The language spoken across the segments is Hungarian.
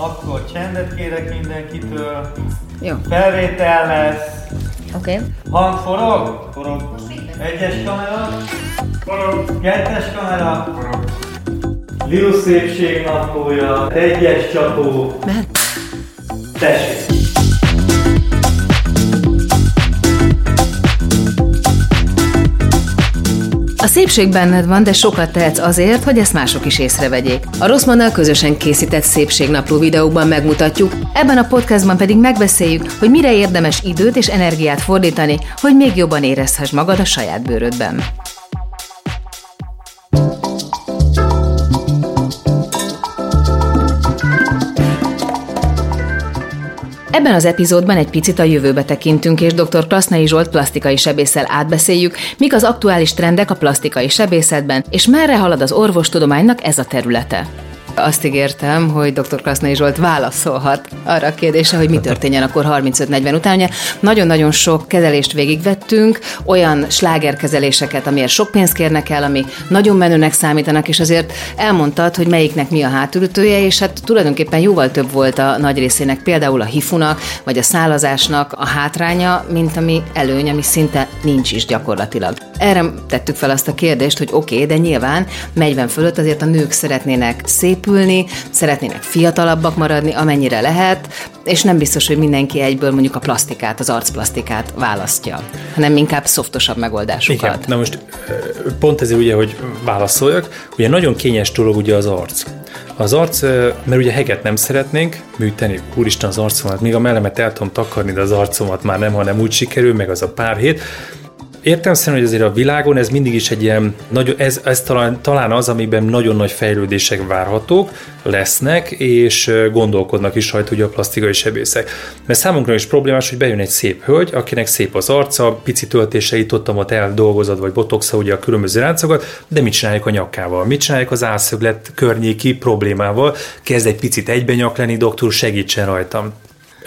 Akkor csendet kérek mindenkitől. Jó. Felvétel lesz. Oké. Okay. Hang forog? Forog. Egyes kamera? Forog. Kettes kamera? Forog. Liu szépség naplója. Egyes csapó. Mehet? Tessék. A szépség benned van, de sokat tehetsz azért, hogy ezt mások is észrevegyék. A Rosszmannal közösen készített szépségnapló videókban megmutatjuk, ebben a podcastban pedig megbeszéljük, hogy mire érdemes időt és energiát fordítani, hogy még jobban érezhess magad a saját bőrödben. Ebben az epizódban egy picit a jövőbe tekintünk, és dr. Klasznai Zsolt plastikai sebésszel átbeszéljük, mik az aktuális trendek a plastikai sebészetben, és merre halad az orvostudománynak ez a területe. Azt ígértem, hogy dr. Klasznai Zsolt válaszolhat arra a kérdésre, hogy mi történjen akkor 35-40 után. Ugye nagyon-nagyon sok kezelést végigvettünk, olyan slágerkezeléseket, amiért sok pénzt kérnek el, ami nagyon menőnek számítanak, és azért elmondtad, hogy melyiknek mi a hátulütője, és hát tulajdonképpen jóval több volt a nagy részének, például a hifunak, vagy a szálazásnak a hátránya, mint ami előny, ami szinte nincs is gyakorlatilag. Erre tettük fel azt a kérdést, hogy oké, okay, de nyilván 40 fölött azért a nők szeretnének szépülni, szeretnének fiatalabbak maradni, amennyire lehet, és nem biztos, hogy mindenki egyből mondjuk a plastikát, az arcplastikát választja, hanem inkább szoftosabb megoldásokat. Igen, na most pont ezért ugye, hogy válaszoljak, ugye nagyon kényes dolog ugye az arc. Az arc, mert ugye heget nem szeretnénk műteni, úristen az arcomat, még a mellemet el tudom takarni, de az arcomat már nem, hanem úgy sikerül, meg az a pár hét, Értem szerint, hogy azért a világon ez mindig is egy ilyen, nagy, ez, ez talán, talán az, amiben nagyon nagy fejlődések várhatók, lesznek, és gondolkodnak is rajta ugye a plastikai sebészek. Mert számunkra is problémás, hogy bejön egy szép hölgy, akinek szép az arca, pici töltéseit itt ott eldolgozod, vagy botoxa ugye a különböző ráncokat, de mit csináljuk a nyakával? Mit csináljuk az álszöglet környéki problémával? Kezd egy picit egybenyak lenni, doktor, segítsen rajtam.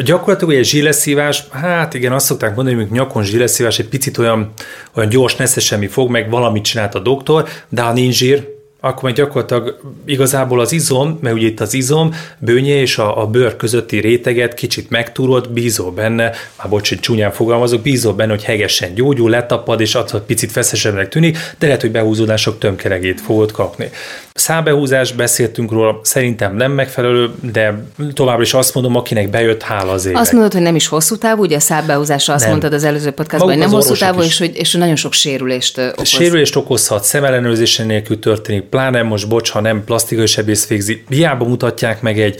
Gyakorlatilag egy zsíleszívás, hát igen, azt szokták mondani, hogy nyakon zsíleszívás egy picit olyan, olyan gyors, nesze semmi fog, meg valamit csinált a doktor, de ha nincs zsír, akkor meg gyakorlatilag igazából az izom, mert ugye itt az izom, bőnye és a, a bőr közötti réteget kicsit megtúrod, bízol benne, már bocs, hogy csúnyán fogalmazok, bízol benne, hogy hegesen gyógyul, letapad, és attól picit feszesebbnek tűnik, de lehet, hogy behúzódások tömkeregét fogod kapni. Szábehúzás, beszéltünk róla, szerintem nem megfelelő, de továbbra is azt mondom, akinek bejött, hála az Azt mondod, hogy nem is hosszú távú, ugye a szábehúzásra azt nem. mondtad az előző podcastban, hogy nem hosszú távú, és hogy, és nagyon sok sérülést okoz. Sérülést okozhat, szemellenőrzésen nélkül történik, pláne most bocs, ha nem plastikai sebész végzi, hiába mutatják meg egy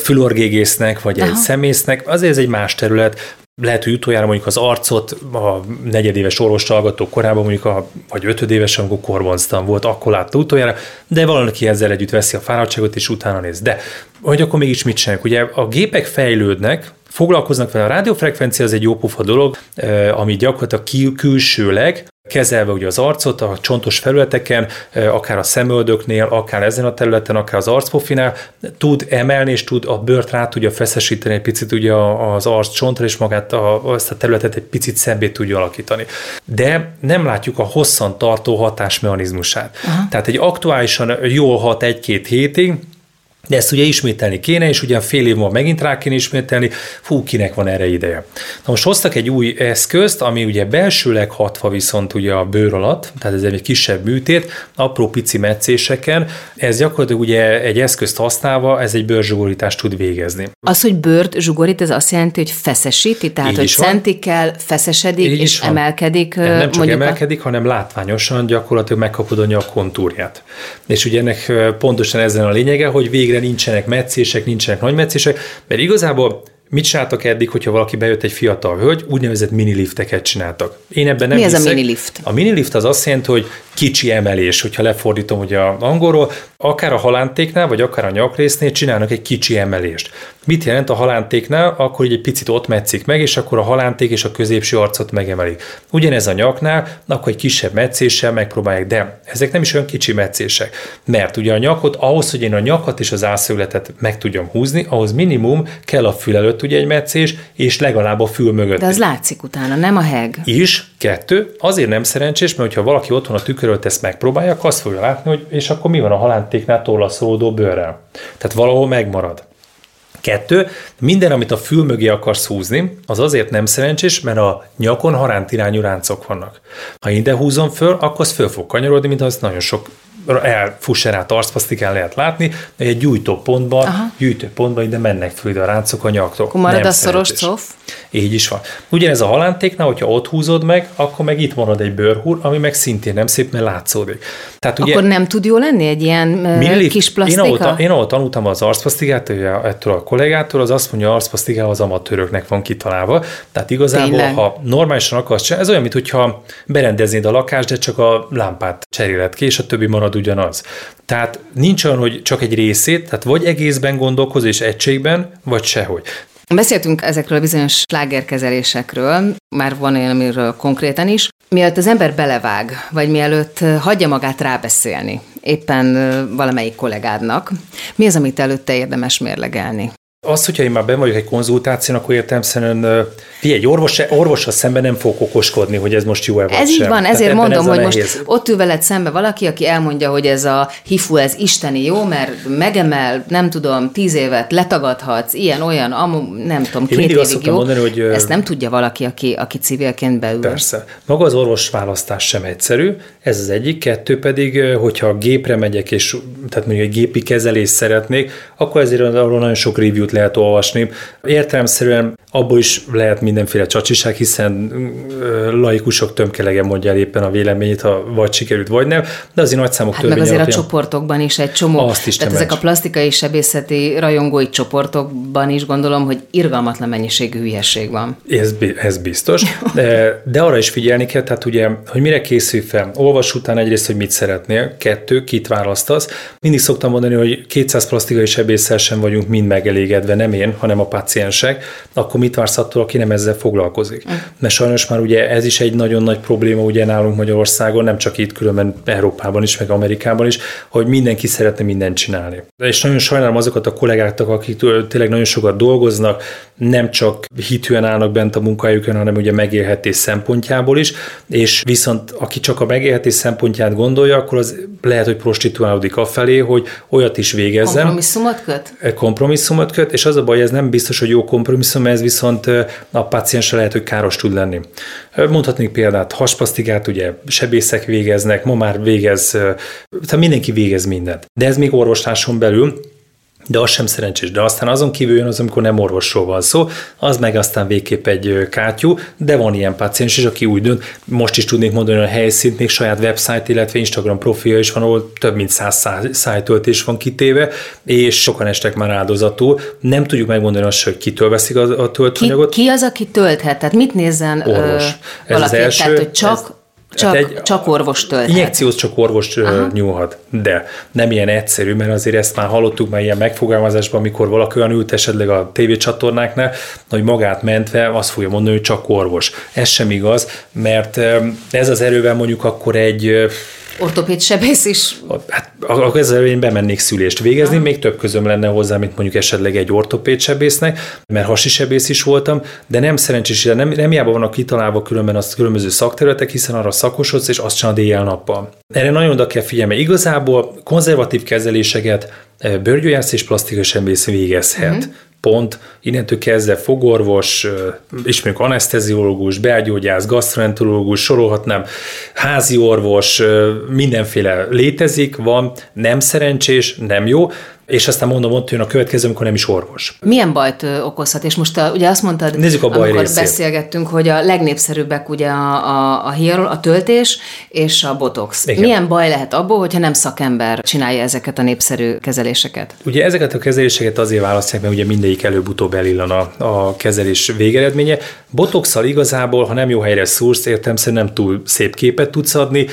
fülorgégésznek, vagy Aha. egy szemésznek, azért ez egy más terület, lehet, hogy utoljára mondjuk az arcot a negyedéves orvos hallgató korában, mondjuk a, vagy ötödéves, amikor korbonctan volt, akkor látta utoljára, de valaki ezzel együtt veszi a fáradtságot, és utána néz. De hogy akkor mégis mit csináljuk? Ugye a gépek fejlődnek, foglalkoznak vele. A rádiófrekvencia az egy jó pofa dolog, eh, ami gyakorlatilag külsőleg kezelve ugye az arcot a csontos felületeken, akár a szemöldöknél, akár ezen a területen, akár az arcpofinál, tud emelni és tud a bőrt rá tudja feszesíteni egy picit ugye az arc csontra, és magát a, azt a területet egy picit szebbé tudja alakítani. De nem látjuk a hosszan tartó hatásmechanizmusát. Aha. Tehát egy aktuálisan jól hat egy-két hétig, de ezt ugye ismételni kéne, és ugye fél év múlva megint rá kéne ismételni, fú, kinek van erre ideje. Na most hoztak egy új eszközt, ami ugye belsőleg hatva viszont ugye a bőr alatt, tehát ez egy kisebb műtét, apró pici meccéseken, ez gyakorlatilag ugye egy eszközt használva, ez egy bőrzsugorítást tud végezni. Az, hogy bőrt zsugorít, ez azt jelenti, hogy feszesíti, tehát Így hogy szentikkel feszesedik Így és emelkedik. Nem, nem csak emelkedik, a... hanem látványosan gyakorlatilag megkapod a nyak kontúrját. És ugye ennek pontosan ezen a lényege, hogy végre nincsenek meccések, nincsenek nagy meccések, mert igazából Mit csináltak eddig, hogyha valaki bejött egy fiatal hölgy, úgynevezett minilifteket csináltak. Én ebben nem Mi hiszek. ez a minilift? A minilift az azt jelenti, hogy kicsi emelés, hogyha lefordítom ugye a angolról, akár a halántéknál, vagy akár a nyakrésznél csinálnak egy kicsi emelést. Mit jelent a halántéknál? Akkor egy picit ott metszik meg, és akkor a halánték és a középső arcot megemelik. Ugyanez a nyaknál, akkor egy kisebb meccéssel megpróbálják, de ezek nem is olyan kicsi meccések. Mert ugye a nyakot, ahhoz, hogy én a nyakat és az álszögletet meg tudjam húzni, ahhoz minimum kell a fül előtt ugye egy meccés, és legalább a fül mögött. De az látszik utána, nem a heg. Is, kettő, azért nem szerencsés, mert ha valaki otthon a tükörölt ezt megpróbálja, akkor azt fogja látni, hogy és akkor mi van a halántéknál tollaszolódó bőrrel. Tehát valahol megmarad. Kettő, minden, amit a fül mögé akarsz húzni, az azért nem szerencsés, mert a nyakon haránt irányú ráncok vannak. Ha ide húzom föl, akkor az föl fog kanyarodni, mint az nagyon sok elfusserát arcpasztikán lehet látni, egy gyújtópontban, gyűjtőpontban ide mennek föl ide a ráncok a nyaktól. Akkor marad a szoros cof? Így is van. Ugyanez a halántéknál, hogyha ott húzod meg, akkor meg itt marad egy bőrhúr, ami meg szintén nem szép, mert látszódik. Tehát ugye, akkor nem tud jó lenni egy ilyen milli, kis plastika? Én ahol, én ahol tanultam az arcpasztikát, ettől a kollégától, az azt mondja, hogy arcplasztika az amatőröknek van kitalálva. Tehát igazából, Tényleg? ha normálisan akarsz ez olyan, mintha berendeznéd a lakást, de csak a lámpát cseréled ki, és a többi marad ugyanaz. Tehát nincs olyan, hogy csak egy részét, tehát vagy egészben gondolkoz és egységben, vagy sehogy. Beszéltünk ezekről a bizonyos slágerkezelésekről, már van olyan, amiről konkrétan is. Mielőtt az ember belevág, vagy mielőtt hagyja magát rábeszélni, éppen valamelyik kollégádnak, mi az, amit előtte érdemes mérlegelni? Az, hogyha én már ben vagyok egy konzultáción, akkor értem szerint, egy orvos, orvossal szemben nem fog okoskodni, hogy ez most jó-e vagy Ez így van, ezért mondom, ez hogy most ott ül veled szembe valaki, aki elmondja, hogy ez a hifu, ez isteni jó, mert megemel, nem tudom, tíz évet letagadhatsz, ilyen, olyan, amu, nem tudom, én két évig jó. Mondani, hogy, Ezt nem tudja valaki, aki, aki civilként beül. Persze. Maga az orvos választás sem egyszerű, ez az egyik, kettő pedig, hogyha gépre megyek, és tehát mondjuk egy gépi kezelést szeretnék, akkor ezért arról nagyon sok review-t lehet olvasni. Értelemszerűen abból is lehet mindenféle csacsiság, hiszen laikusok tömkelege mondja el éppen a véleményét, ha vagy sikerült, vagy nem, de azért nagy számok hát meg azért alapján, a csoportokban is egy csomó, azt is tehát ezek a plastikai sebészeti rajongói csoportokban is gondolom, hogy irgalmatlan mennyiségű hülyeség van. Ez, ez biztos, de, de arra is figyelni kell, tehát ugye, hogy mire készül fel. Olvas után egyrészt, hogy mit szeretnél, kettő, kit választasz. Mindig szoktam mondani, hogy 200 plastikai sebésszel sem vagyunk mind megelégedve, nem én, hanem a paciensek, akkor mit vársz attól, aki nem ezzel foglalkozik? Mm. Mert sajnos már ugye ez is egy nagyon nagy probléma ugye nálunk Magyarországon, nem csak itt, különben Európában is, meg Amerikában is, hogy mindenki szeretne mindent csinálni. És nagyon sajnálom azokat a kollégákat, akik tényleg nagyon sokat dolgoznak, nem csak hitűen állnak bent a munkahelyükön, hanem ugye megélhetés szempontjából is, és viszont aki csak a megélhetés szempontját gondolja, akkor az lehet, hogy prostituálódik afelé, hogy olyat is végezzen. Kompromisszumot köt? Kompromisszumot köt, és az a baj, ez nem biztos, hogy jó kompromisszum, ez viszont a páciensre lehet, hogy káros tud lenni. Mondhatnék példát, haspasztikát ugye sebészek végeznek, ma már végez, tehát mindenki végez mindent. De ez még orvosláson belül, de az sem szerencsés. De aztán azon kívül jön az, amikor nem orvosról van szó, az meg aztán végképp egy kátyú, de van ilyen páciens is, aki úgy dönt, most is tudnék mondani a helyszínt, még saját website, illetve Instagram profilja is van, ahol több mint száz szájtöltés van kitéve, és sokan estek már áldozatul. Nem tudjuk megmondani azt, hogy kitől veszik a, a töltőanyagot. Ki, ki az, aki tölthet? Tehát mit nézzen Orvos. Ö, ez valaki? Az első, Tehát, hogy csak ez, csak, hát egy, csak orvos tölthet. Injekciót csak orvos Aha. nyúlhat, de nem ilyen egyszerű, mert azért ezt már hallottuk már ilyen megfogalmazásban, amikor valaki olyan ült esetleg a tévécsatornáknál, hogy magát mentve azt fogja mondani, hogy csak orvos. Ez sem igaz, mert ez az erővel mondjuk akkor egy ortopéd sebész is. Hát akkor ezzel én bemennék szülést végezni, ha. még több közöm lenne hozzá, mint mondjuk esetleg egy ortopéd sebésznek, mert hasi sebész is voltam, de nem szerencsés, nem, nem hiába vannak kitalálva különben az különböző szakterületek, hiszen arra szakosodsz, és azt csinálod éjjel-nappal. Erre nagyon oda kell figyelni. Igazából konzervatív kezeléseket eh, bőrgyógyász és plastikai sebész végezhet. Uh-huh pont, innentől kezdve fogorvos, ismerjük anesteziológus, belgyógyász, gastroenterológus, sorolhatnám, házi orvos, mindenféle létezik, van, nem szerencsés, nem jó, és aztán mondom, ott jön a következő, amikor nem is orvos. Milyen bajt okozhat? És most a, ugye azt mondtad, Nézzük a baj amikor részét. beszélgettünk, hogy a legnépszerűbbek ugye a, a, a hierol, a töltés és a botox. Igen. Milyen baj lehet abból, hogyha nem szakember csinálja ezeket a népszerű kezeléseket? Ugye ezeket a kezeléseket azért választják, mert ugye mindegyik előbb-utóbb elillan a, a kezelés végeredménye. Botoxal igazából, ha nem jó helyre szúrsz, értem nem túl szép képet tudsz adni,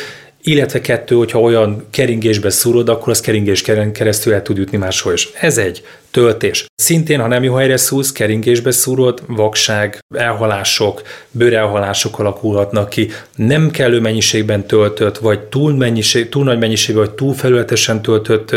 illetve kettő, hogyha olyan keringésbe szúrod, akkor az keringés keresztül el tud jutni máshol is. Ez egy töltés. Szintén, ha nem jó helyre szúrsz, keringésbe szúrod, vakság, elhalások, bőrelhalások alakulhatnak ki, nem kellő mennyiségben töltött, vagy túl, mennyiség, túl nagy mennyiségben, vagy túl felületesen töltött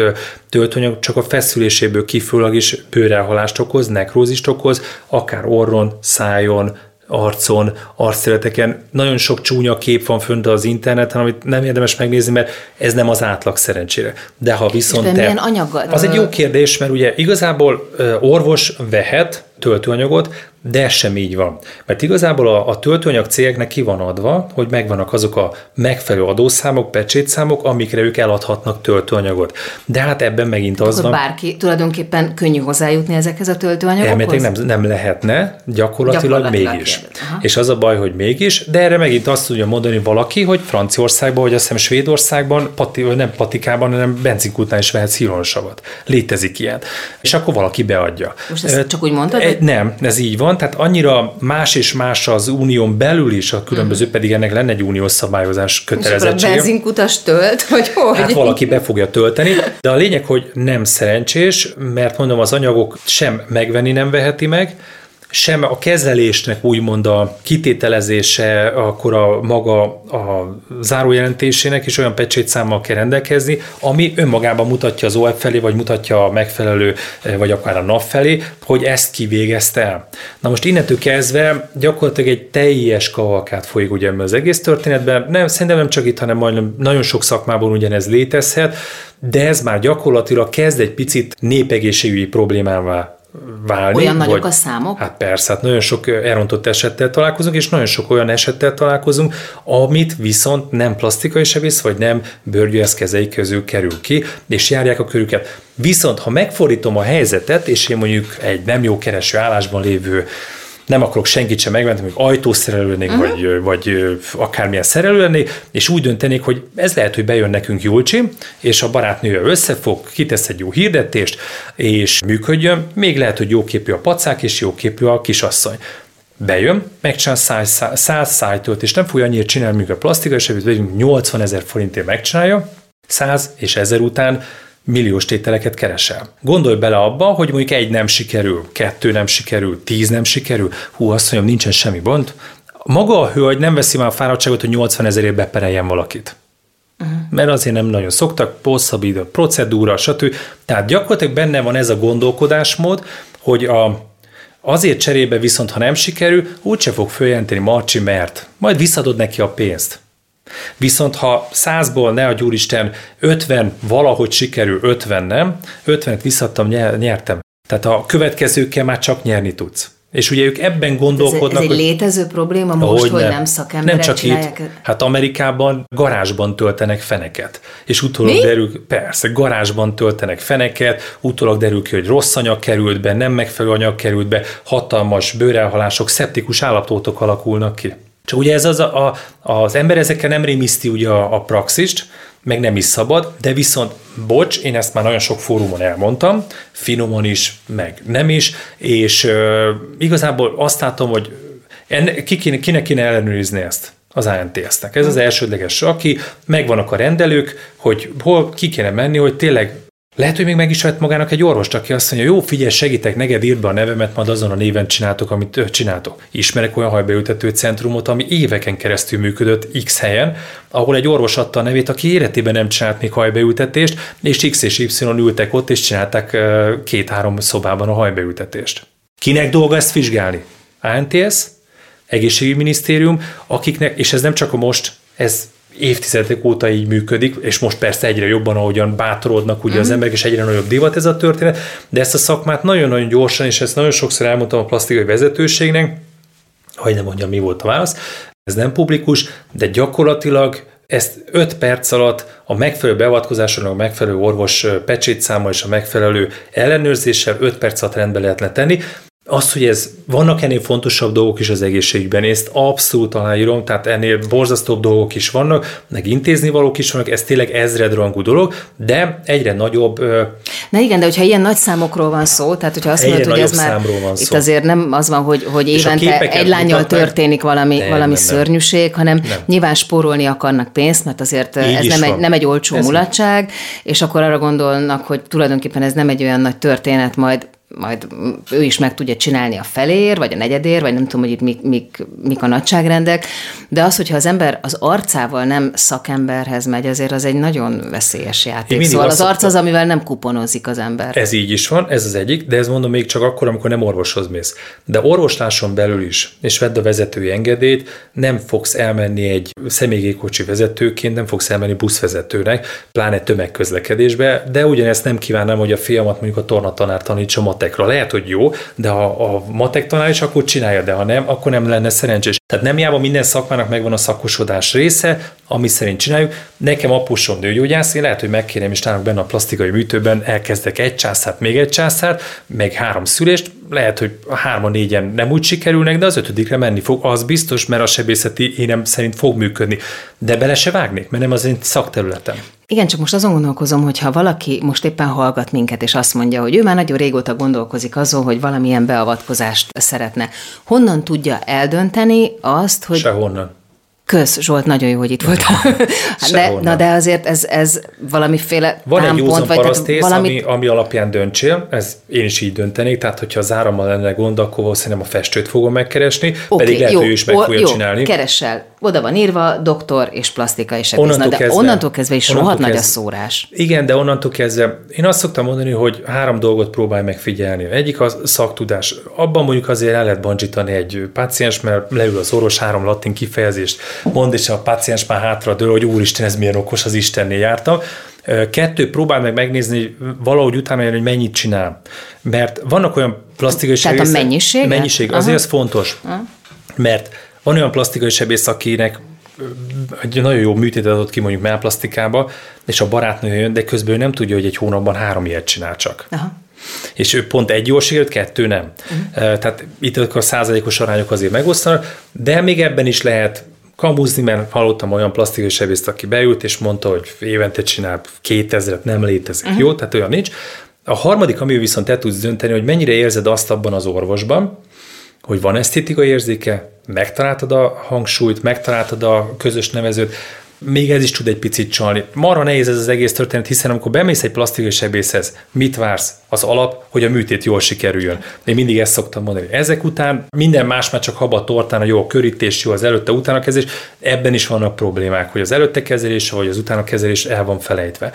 töltőanyag csak a feszüléséből kifolyólag is bőrelhalást okoz, nekrózist okoz, akár orron, szájon, arcon, arcszereteken. Nagyon sok csúnya kép van fönt az interneten, amit nem érdemes megnézni, mert ez nem az átlag szerencsére. De ha viszont És te... milyen anyaggal? Az egy jó kérdés, mert ugye igazából orvos vehet töltőanyagot, de ez sem így van. Mert igazából a, a töltőanyag cégeknek ki van adva, hogy megvannak azok a megfelelő adószámok, pecsétszámok, amikre ők eladhatnak töltőanyagot. De hát ebben megint az van... bárki tulajdonképpen könnyű hozzájutni ezekhez a töltőanyagokhoz? Elméletileg nem, nem lehetne, gyakorlatilag, Gyakorlatilag mégis. És az a baj, hogy mégis, de erre megint azt tudja mondani valaki, hogy Franciaországban, vagy azt hiszem Svédországban, pati, vagy nem patikában, hanem benzinkútnál is vehetsz hílonsavat. Létezik ilyen. És akkor valaki beadja. Most ezt csak úgy mondtad, e- vagy- Nem, ez így van. Tehát annyira más és más az unión belül is, a különböző pedig ennek lenne egy uniós szabályozás És akkor a kötelezettsége. benzinkutas tölt, hogy hogy? Hát valaki be fogja tölteni, de a lényeg, hogy nem szerencsés, mert mondom, az anyagok sem megvenni nem veheti meg, sem a kezelésnek úgymond a kitételezése, akkor a maga a zárójelentésének is olyan pecsétszámmal kell rendelkezni, ami önmagában mutatja az OEP felé, vagy mutatja a megfelelő, eh, vagy akár a NAV felé, hogy ezt kivégezte el. Na most innentől kezdve gyakorlatilag egy teljes kavalkát folyik ugye az egész történetben. Nem, szerintem nem csak itt, hanem majdnem nagyon sok szakmában ugyanez létezhet, de ez már gyakorlatilag kezd egy picit népegészségügyi problémává válni. Olyan nagyok a számok? Hát persze, hát nagyon sok elrontott esettel találkozunk, és nagyon sok olyan esettel találkozunk, amit viszont nem plastikai sebész, vagy nem bőrgyógyász kezei közül kerül ki, és járják a körüket. Viszont, ha megfordítom a helyzetet, és én mondjuk egy nem jó kereső állásban lévő nem akarok senkit sem megvenni, hogy ajtószerelő lennék, uh-huh. vagy, vagy ö, akármilyen szerelő lennék, és úgy döntenék, hogy ez lehet, hogy bejön nekünk Julcsi, és a barátnője összefog, kitesz egy jó hirdetést, és működjön, még lehet, hogy jóképű a pacák, és jóképű a kisasszony. Bejön, megcsinál 100, 100 szájtölt, és nem fogja annyira csinálni, mint a plastikai sebét, 80 ezer forintért megcsinálja, 100 és 1000 után milliós tételeket keresel. Gondolj bele abba, hogy mondjuk egy nem sikerül, kettő nem sikerül, tíz nem sikerül, hú, azt mondjam, nincsen semmi gond. Maga a hölgy nem veszi már a fáradtságot, hogy 80 ezerért bepereljen valakit. Uh-huh. Mert azért nem nagyon szoktak, hosszabb a procedúra, stb. Tehát gyakorlatilag benne van ez a gondolkodásmód, hogy a, azért cserébe viszont, ha nem sikerül, úgyse fog följelenteni Marcsi, mert majd visszadod neki a pénzt. Viszont ha százból, ne a Úristen, 50 valahogy sikerül, 50 nem, 50-et visszadtam, nyer- nyertem. Tehát a következőkkel már csak nyerni tudsz. És ugye ők ebben Ez, gondolkodnak, ez egy hogy létező probléma most, hogy, hogy nem szakemberek nem csak csinálják. itt, hát Amerikában garázsban töltenek feneket. És utólag Mi? derül, persze, garázsban töltenek feneket, utólag derül ki, hogy rossz anyag került be, nem megfelelő anyag került be, hatalmas bőrelhalások, szeptikus állapotok alakulnak ki. Csak ugye ez az, a, a, az ember ezekkel nem rémiszti ugye a, a praxist, meg nem is szabad, de viszont, bocs, én ezt már nagyon sok fórumon elmondtam, finoman is, meg nem is, és ö, igazából azt látom, hogy enne, ki kéne, kinek kéne ellenőrizni ezt az ANTS-nek. Ez az elsődleges, aki megvannak a rendelők, hogy hol ki kéne menni, hogy tényleg lehet, hogy még meg is vett magának egy orvost, aki azt mondja, jó, figyelj, segítek, neked írd be a nevemet, majd azon a néven csináltok, amit ö, csináltok. Ismerek olyan hajbeültető centrumot, ami éveken keresztül működött X helyen, ahol egy orvos adta a nevét, aki életében nem csinált még hajbeültetést, és X és Y ültek ott, és csinálták két-három szobában a hajbeültetést. Kinek dolga ezt vizsgálni? ANTS, egészségügyminisztérium, akiknek, és ez nem csak a most, ez évtizedek óta így működik, és most persze egyre jobban, ahogyan bátorodnak ugye mm. az emberek, és egyre nagyobb divat ez a történet, de ezt a szakmát nagyon-nagyon gyorsan, és ezt nagyon sokszor elmondtam a plastikai vezetőségnek, hogy nem mondjam, mi volt a válasz, ez nem publikus, de gyakorlatilag ezt 5 perc alatt a megfelelő beavatkozáson, a megfelelő orvos pecsétszáma és a megfelelő ellenőrzéssel 5 perc alatt rendbe lehetne tenni. Az, hogy ez, vannak ennél fontosabb dolgok is az egészségügyben, ezt abszolút aláírom, tehát ennél borzasztóbb dolgok is vannak, meg intézni valók is vannak, ez tényleg ezredrangú dolog, de egyre nagyobb Na igen, de hogyha ilyen nagy számokról van szó, tehát hogyha azt mondod, hogy ez már van itt szó. azért nem az van, hogy, hogy évente egy lányjal történik valami, Nem, valami nem, szörnyűség, hanem Nem. nyilván spórolni akarnak pénzt, mert azért Így ez nem egy, nem egy olcsó Ez mulatság, és akkor arra gondolnak, hogy tulajdonképpen ez nem egy olyan nagy történet majd majd ő is meg tudja csinálni a felér, vagy a negyedér, vagy nem tudom, hogy itt mik, mik, mik a nagyságrendek, de az, hogyha az ember az arcával nem szakemberhez megy, azért az egy nagyon veszélyes játék. Szóval az arc az, amivel nem kuponozik az ember. Ez így is van, ez az egyik, de ez mondom még csak akkor, amikor nem orvoshoz mész. De orvosláson belül is, és vedd a vezetői engedélyt, nem fogsz elmenni egy személygépkocsi vezetőként, nem fogsz elmenni buszvezetőnek, pláne tömegközlekedésbe, de ugyanezt nem kívánnám, hogy a fiamat mondjuk a tornatanár tanítsa matekra. Lehet, hogy jó, de ha a matek tanár is, akkor csinálja, de ha nem, akkor nem lenne szerencsés. Tehát nem járva minden szakmának megvan a szakosodás része, ami szerint csináljuk. Nekem apusom nőgyógyász, én lehet, hogy megkérem is nálunk benne a plastikai műtőben, elkezdek egy császárt, még egy császárt, meg három szülést, lehet, hogy a hárman négyen nem úgy sikerülnek, de az ötödikre menni fog, az biztos, mert a sebészeti énem szerint fog működni. De bele se vágnék, mert nem az én szakterületem. Igen, csak most azon gondolkozom, hogy ha valaki most éppen hallgat minket, és azt mondja, hogy ő már nagyon régóta gondolkozik azon, hogy valamilyen beavatkozást szeretne. Honnan tudja eldönteni azt, hogy... Sehonnan. Kösz, Zsolt, nagyon jó, hogy itt voltál. de, na de azért ez, ez valamiféle Van egy józan vagy parasztész, valami... ami, ami alapján döntsél, ez én is így döntenék, tehát hogyha az árammal lenne gond, akkor valószínűleg a festőt fogom megkeresni, okay, pedig lehet, jó, ő is meg fogja jó, csinálni. keressel. Oda van írva, doktor és plastikai sebész. Onnantól de kezdve, onnantól kezdve is rohadt nagy a szórás. Igen, de onnantól kezdve én azt szoktam mondani, hogy három dolgot próbálj megfigyelni. Egyik az szaktudás. Abban mondjuk azért el lehet bancsítani egy páciens, mert leül az orvos három latin kifejezést mond, és a páciens már hátra dől, hogy úristen, ez milyen okos, az Istennél jártam. Kettő, próbál meg megnézni, valahogy utána jön, hogy mennyit csinál. Mert vannak olyan plastikai Tehát a mennyiség? Mennyiség, azért ez fontos. Aha. Mert van olyan plastikai sebész, akinek egy nagyon jó műtétet adott ki mondjuk melplasztikába, és a barátnő jön, de közben ő nem tudja, hogy egy hónapban három ilyet csinál csak. Aha. És ő pont egy jól sikerült, kettő nem. Uh-huh. Tehát itt a százalékos arányok azért megosztanak, de még ebben is lehet kamuzni, mert hallottam olyan plastikai sebészt, aki beült, és mondta, hogy évente csinál 2000 nem létezik. Uh-huh. Jó, tehát olyan nincs. A harmadik, ami viszont te tudsz dönteni, hogy mennyire érzed azt abban az orvosban, hogy van esztétikai érzéke, megtaláltad a hangsúlyt, megtaláltad a közös nevezőt, még ez is tud egy picit csalni. Marha nehéz ez az egész történet, hiszen amikor bemész egy plastikai sebészhez, mit vársz? Az alap, hogy a műtét jól sikerüljön. Én mindig ezt szoktam mondani. Ezek után minden más már csak haba tortán, a jó a körítés, jó az előtte utána kezelés. Ebben is vannak problémák, hogy az előtte kezelés, vagy az utána kezelés el van felejtve.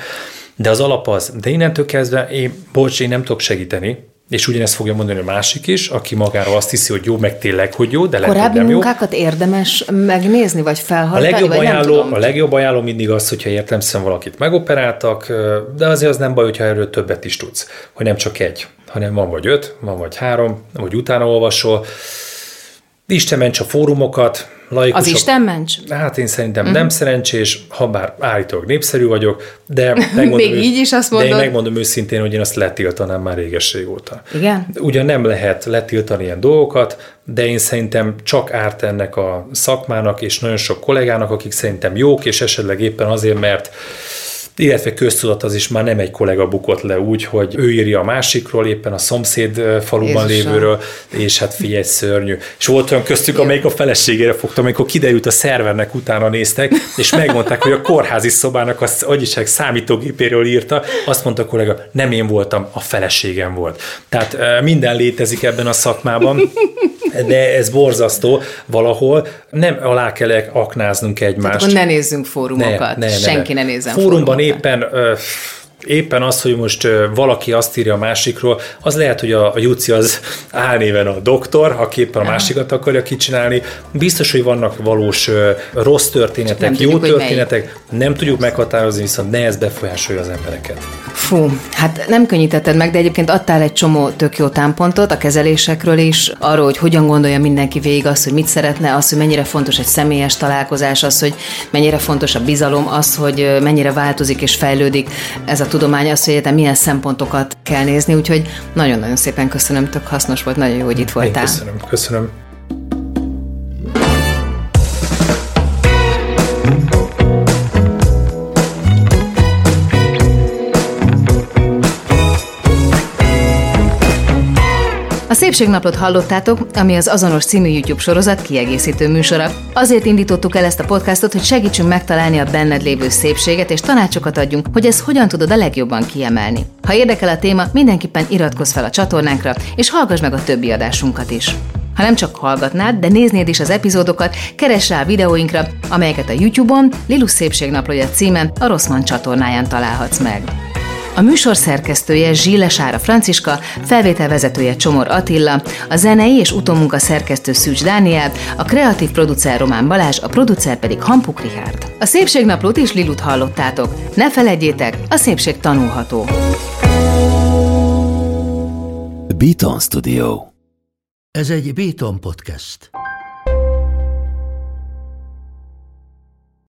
De az alap az, de innentől kezdve én, bocs, én nem tudok segíteni, és ugyanezt fogja mondani a másik is, aki magára azt hiszi, hogy jó, meg tényleg, hogy jó, de lehet, Korábbi nem munkákat jó. érdemes megnézni, vagy felhallgatni, a legjobb vagy ajánló, nem tudom. A legjobb ajánló mindig az, hogyha értelemszerűen valakit megoperáltak, de azért az nem baj, hogyha erről többet is tudsz. Hogy nem csak egy, hanem van vagy öt, van vagy három, vagy utána olvasol. Isten ments a fórumokat, laikusok. Az Isten ments? Hát én szerintem uh-huh. nem szerencsés, ha bár állítólag népszerű vagyok, de megmondom, Még így is azt mondod? De én megmondom őszintén, hogy én azt letiltanám már réges régóta. Igen? Ugyan nem lehet letiltani ilyen dolgokat, de én szerintem csak árt ennek a szakmának, és nagyon sok kollégának, akik szerintem jók, és esetleg éppen azért, mert illetve köztudat az is már nem egy kollega bukott le úgy, hogy ő írja a másikról, éppen a szomszéd faluban Jézusom. lévőről, és hát figyelj, szörnyű. És volt olyan köztük, amelyik a feleségére fogta, amikor kiderült a szervernek utána néztek, és megmondták, hogy a kórházi szobának az agyiság számítógépéről írta, azt mondta a kollega, nem én voltam, a feleségem volt. Tehát minden létezik ebben a szakmában, de ez borzasztó valahol, nem alá kell aknáznunk egymást. Tehát ne nézzünk fórumokat, ne, ne, ne, Senki ne nézzen Fórumban fórumokat. éppen éppen az, hogy most valaki azt írja a másikról, az lehet, hogy a, a Juci az álnéven a doktor, aki éppen a másikat akarja kicsinálni. Biztos, hogy vannak valós rossz történetek, nem jó tudjuk, történetek, nem tudjuk meghatározni, viszont ne ez befolyásolja az embereket. Fú, hát nem könnyítetted meg, de egyébként adtál egy csomó tök jó támpontot a kezelésekről is, arról, hogy hogyan gondolja mindenki végig azt, hogy mit szeretne, az, hogy mennyire fontos egy személyes találkozás, az, hogy mennyire fontos a bizalom, az, hogy mennyire változik és fejlődik ez a tudomány, az, hogy egyetem milyen szempontokat kell nézni, úgyhogy nagyon-nagyon szépen köszönöm, tök hasznos volt, nagyon jó, hogy itt voltál. Én köszönöm, köszönöm. A Szépségnaplót hallottátok, ami az azonos című YouTube sorozat kiegészítő műsora. Azért indítottuk el ezt a podcastot, hogy segítsünk megtalálni a benned lévő szépséget, és tanácsokat adjunk, hogy ezt hogyan tudod a legjobban kiemelni. Ha érdekel a téma, mindenképpen iratkozz fel a csatornánkra, és hallgass meg a többi adásunkat is. Ha nem csak hallgatnád, de néznéd is az epizódokat, keress rá a videóinkra, amelyeket a YouTube-on Lilus Szépségnaplója címen a Rosszman csatornáján találhatsz meg. A műsor szerkesztője Zsíle Sára Franciska, felvételvezetője Csomor Attila, a zenei és utómunka szerkesztő Szűcs Dániel, a kreatív producer Román Balázs, a producer pedig Hampuk Richard. A Szépségnaplót is Lilut hallottátok. Ne felejtjétek, a szépség tanulható. Beaton Studio Ez egy Béton podcast.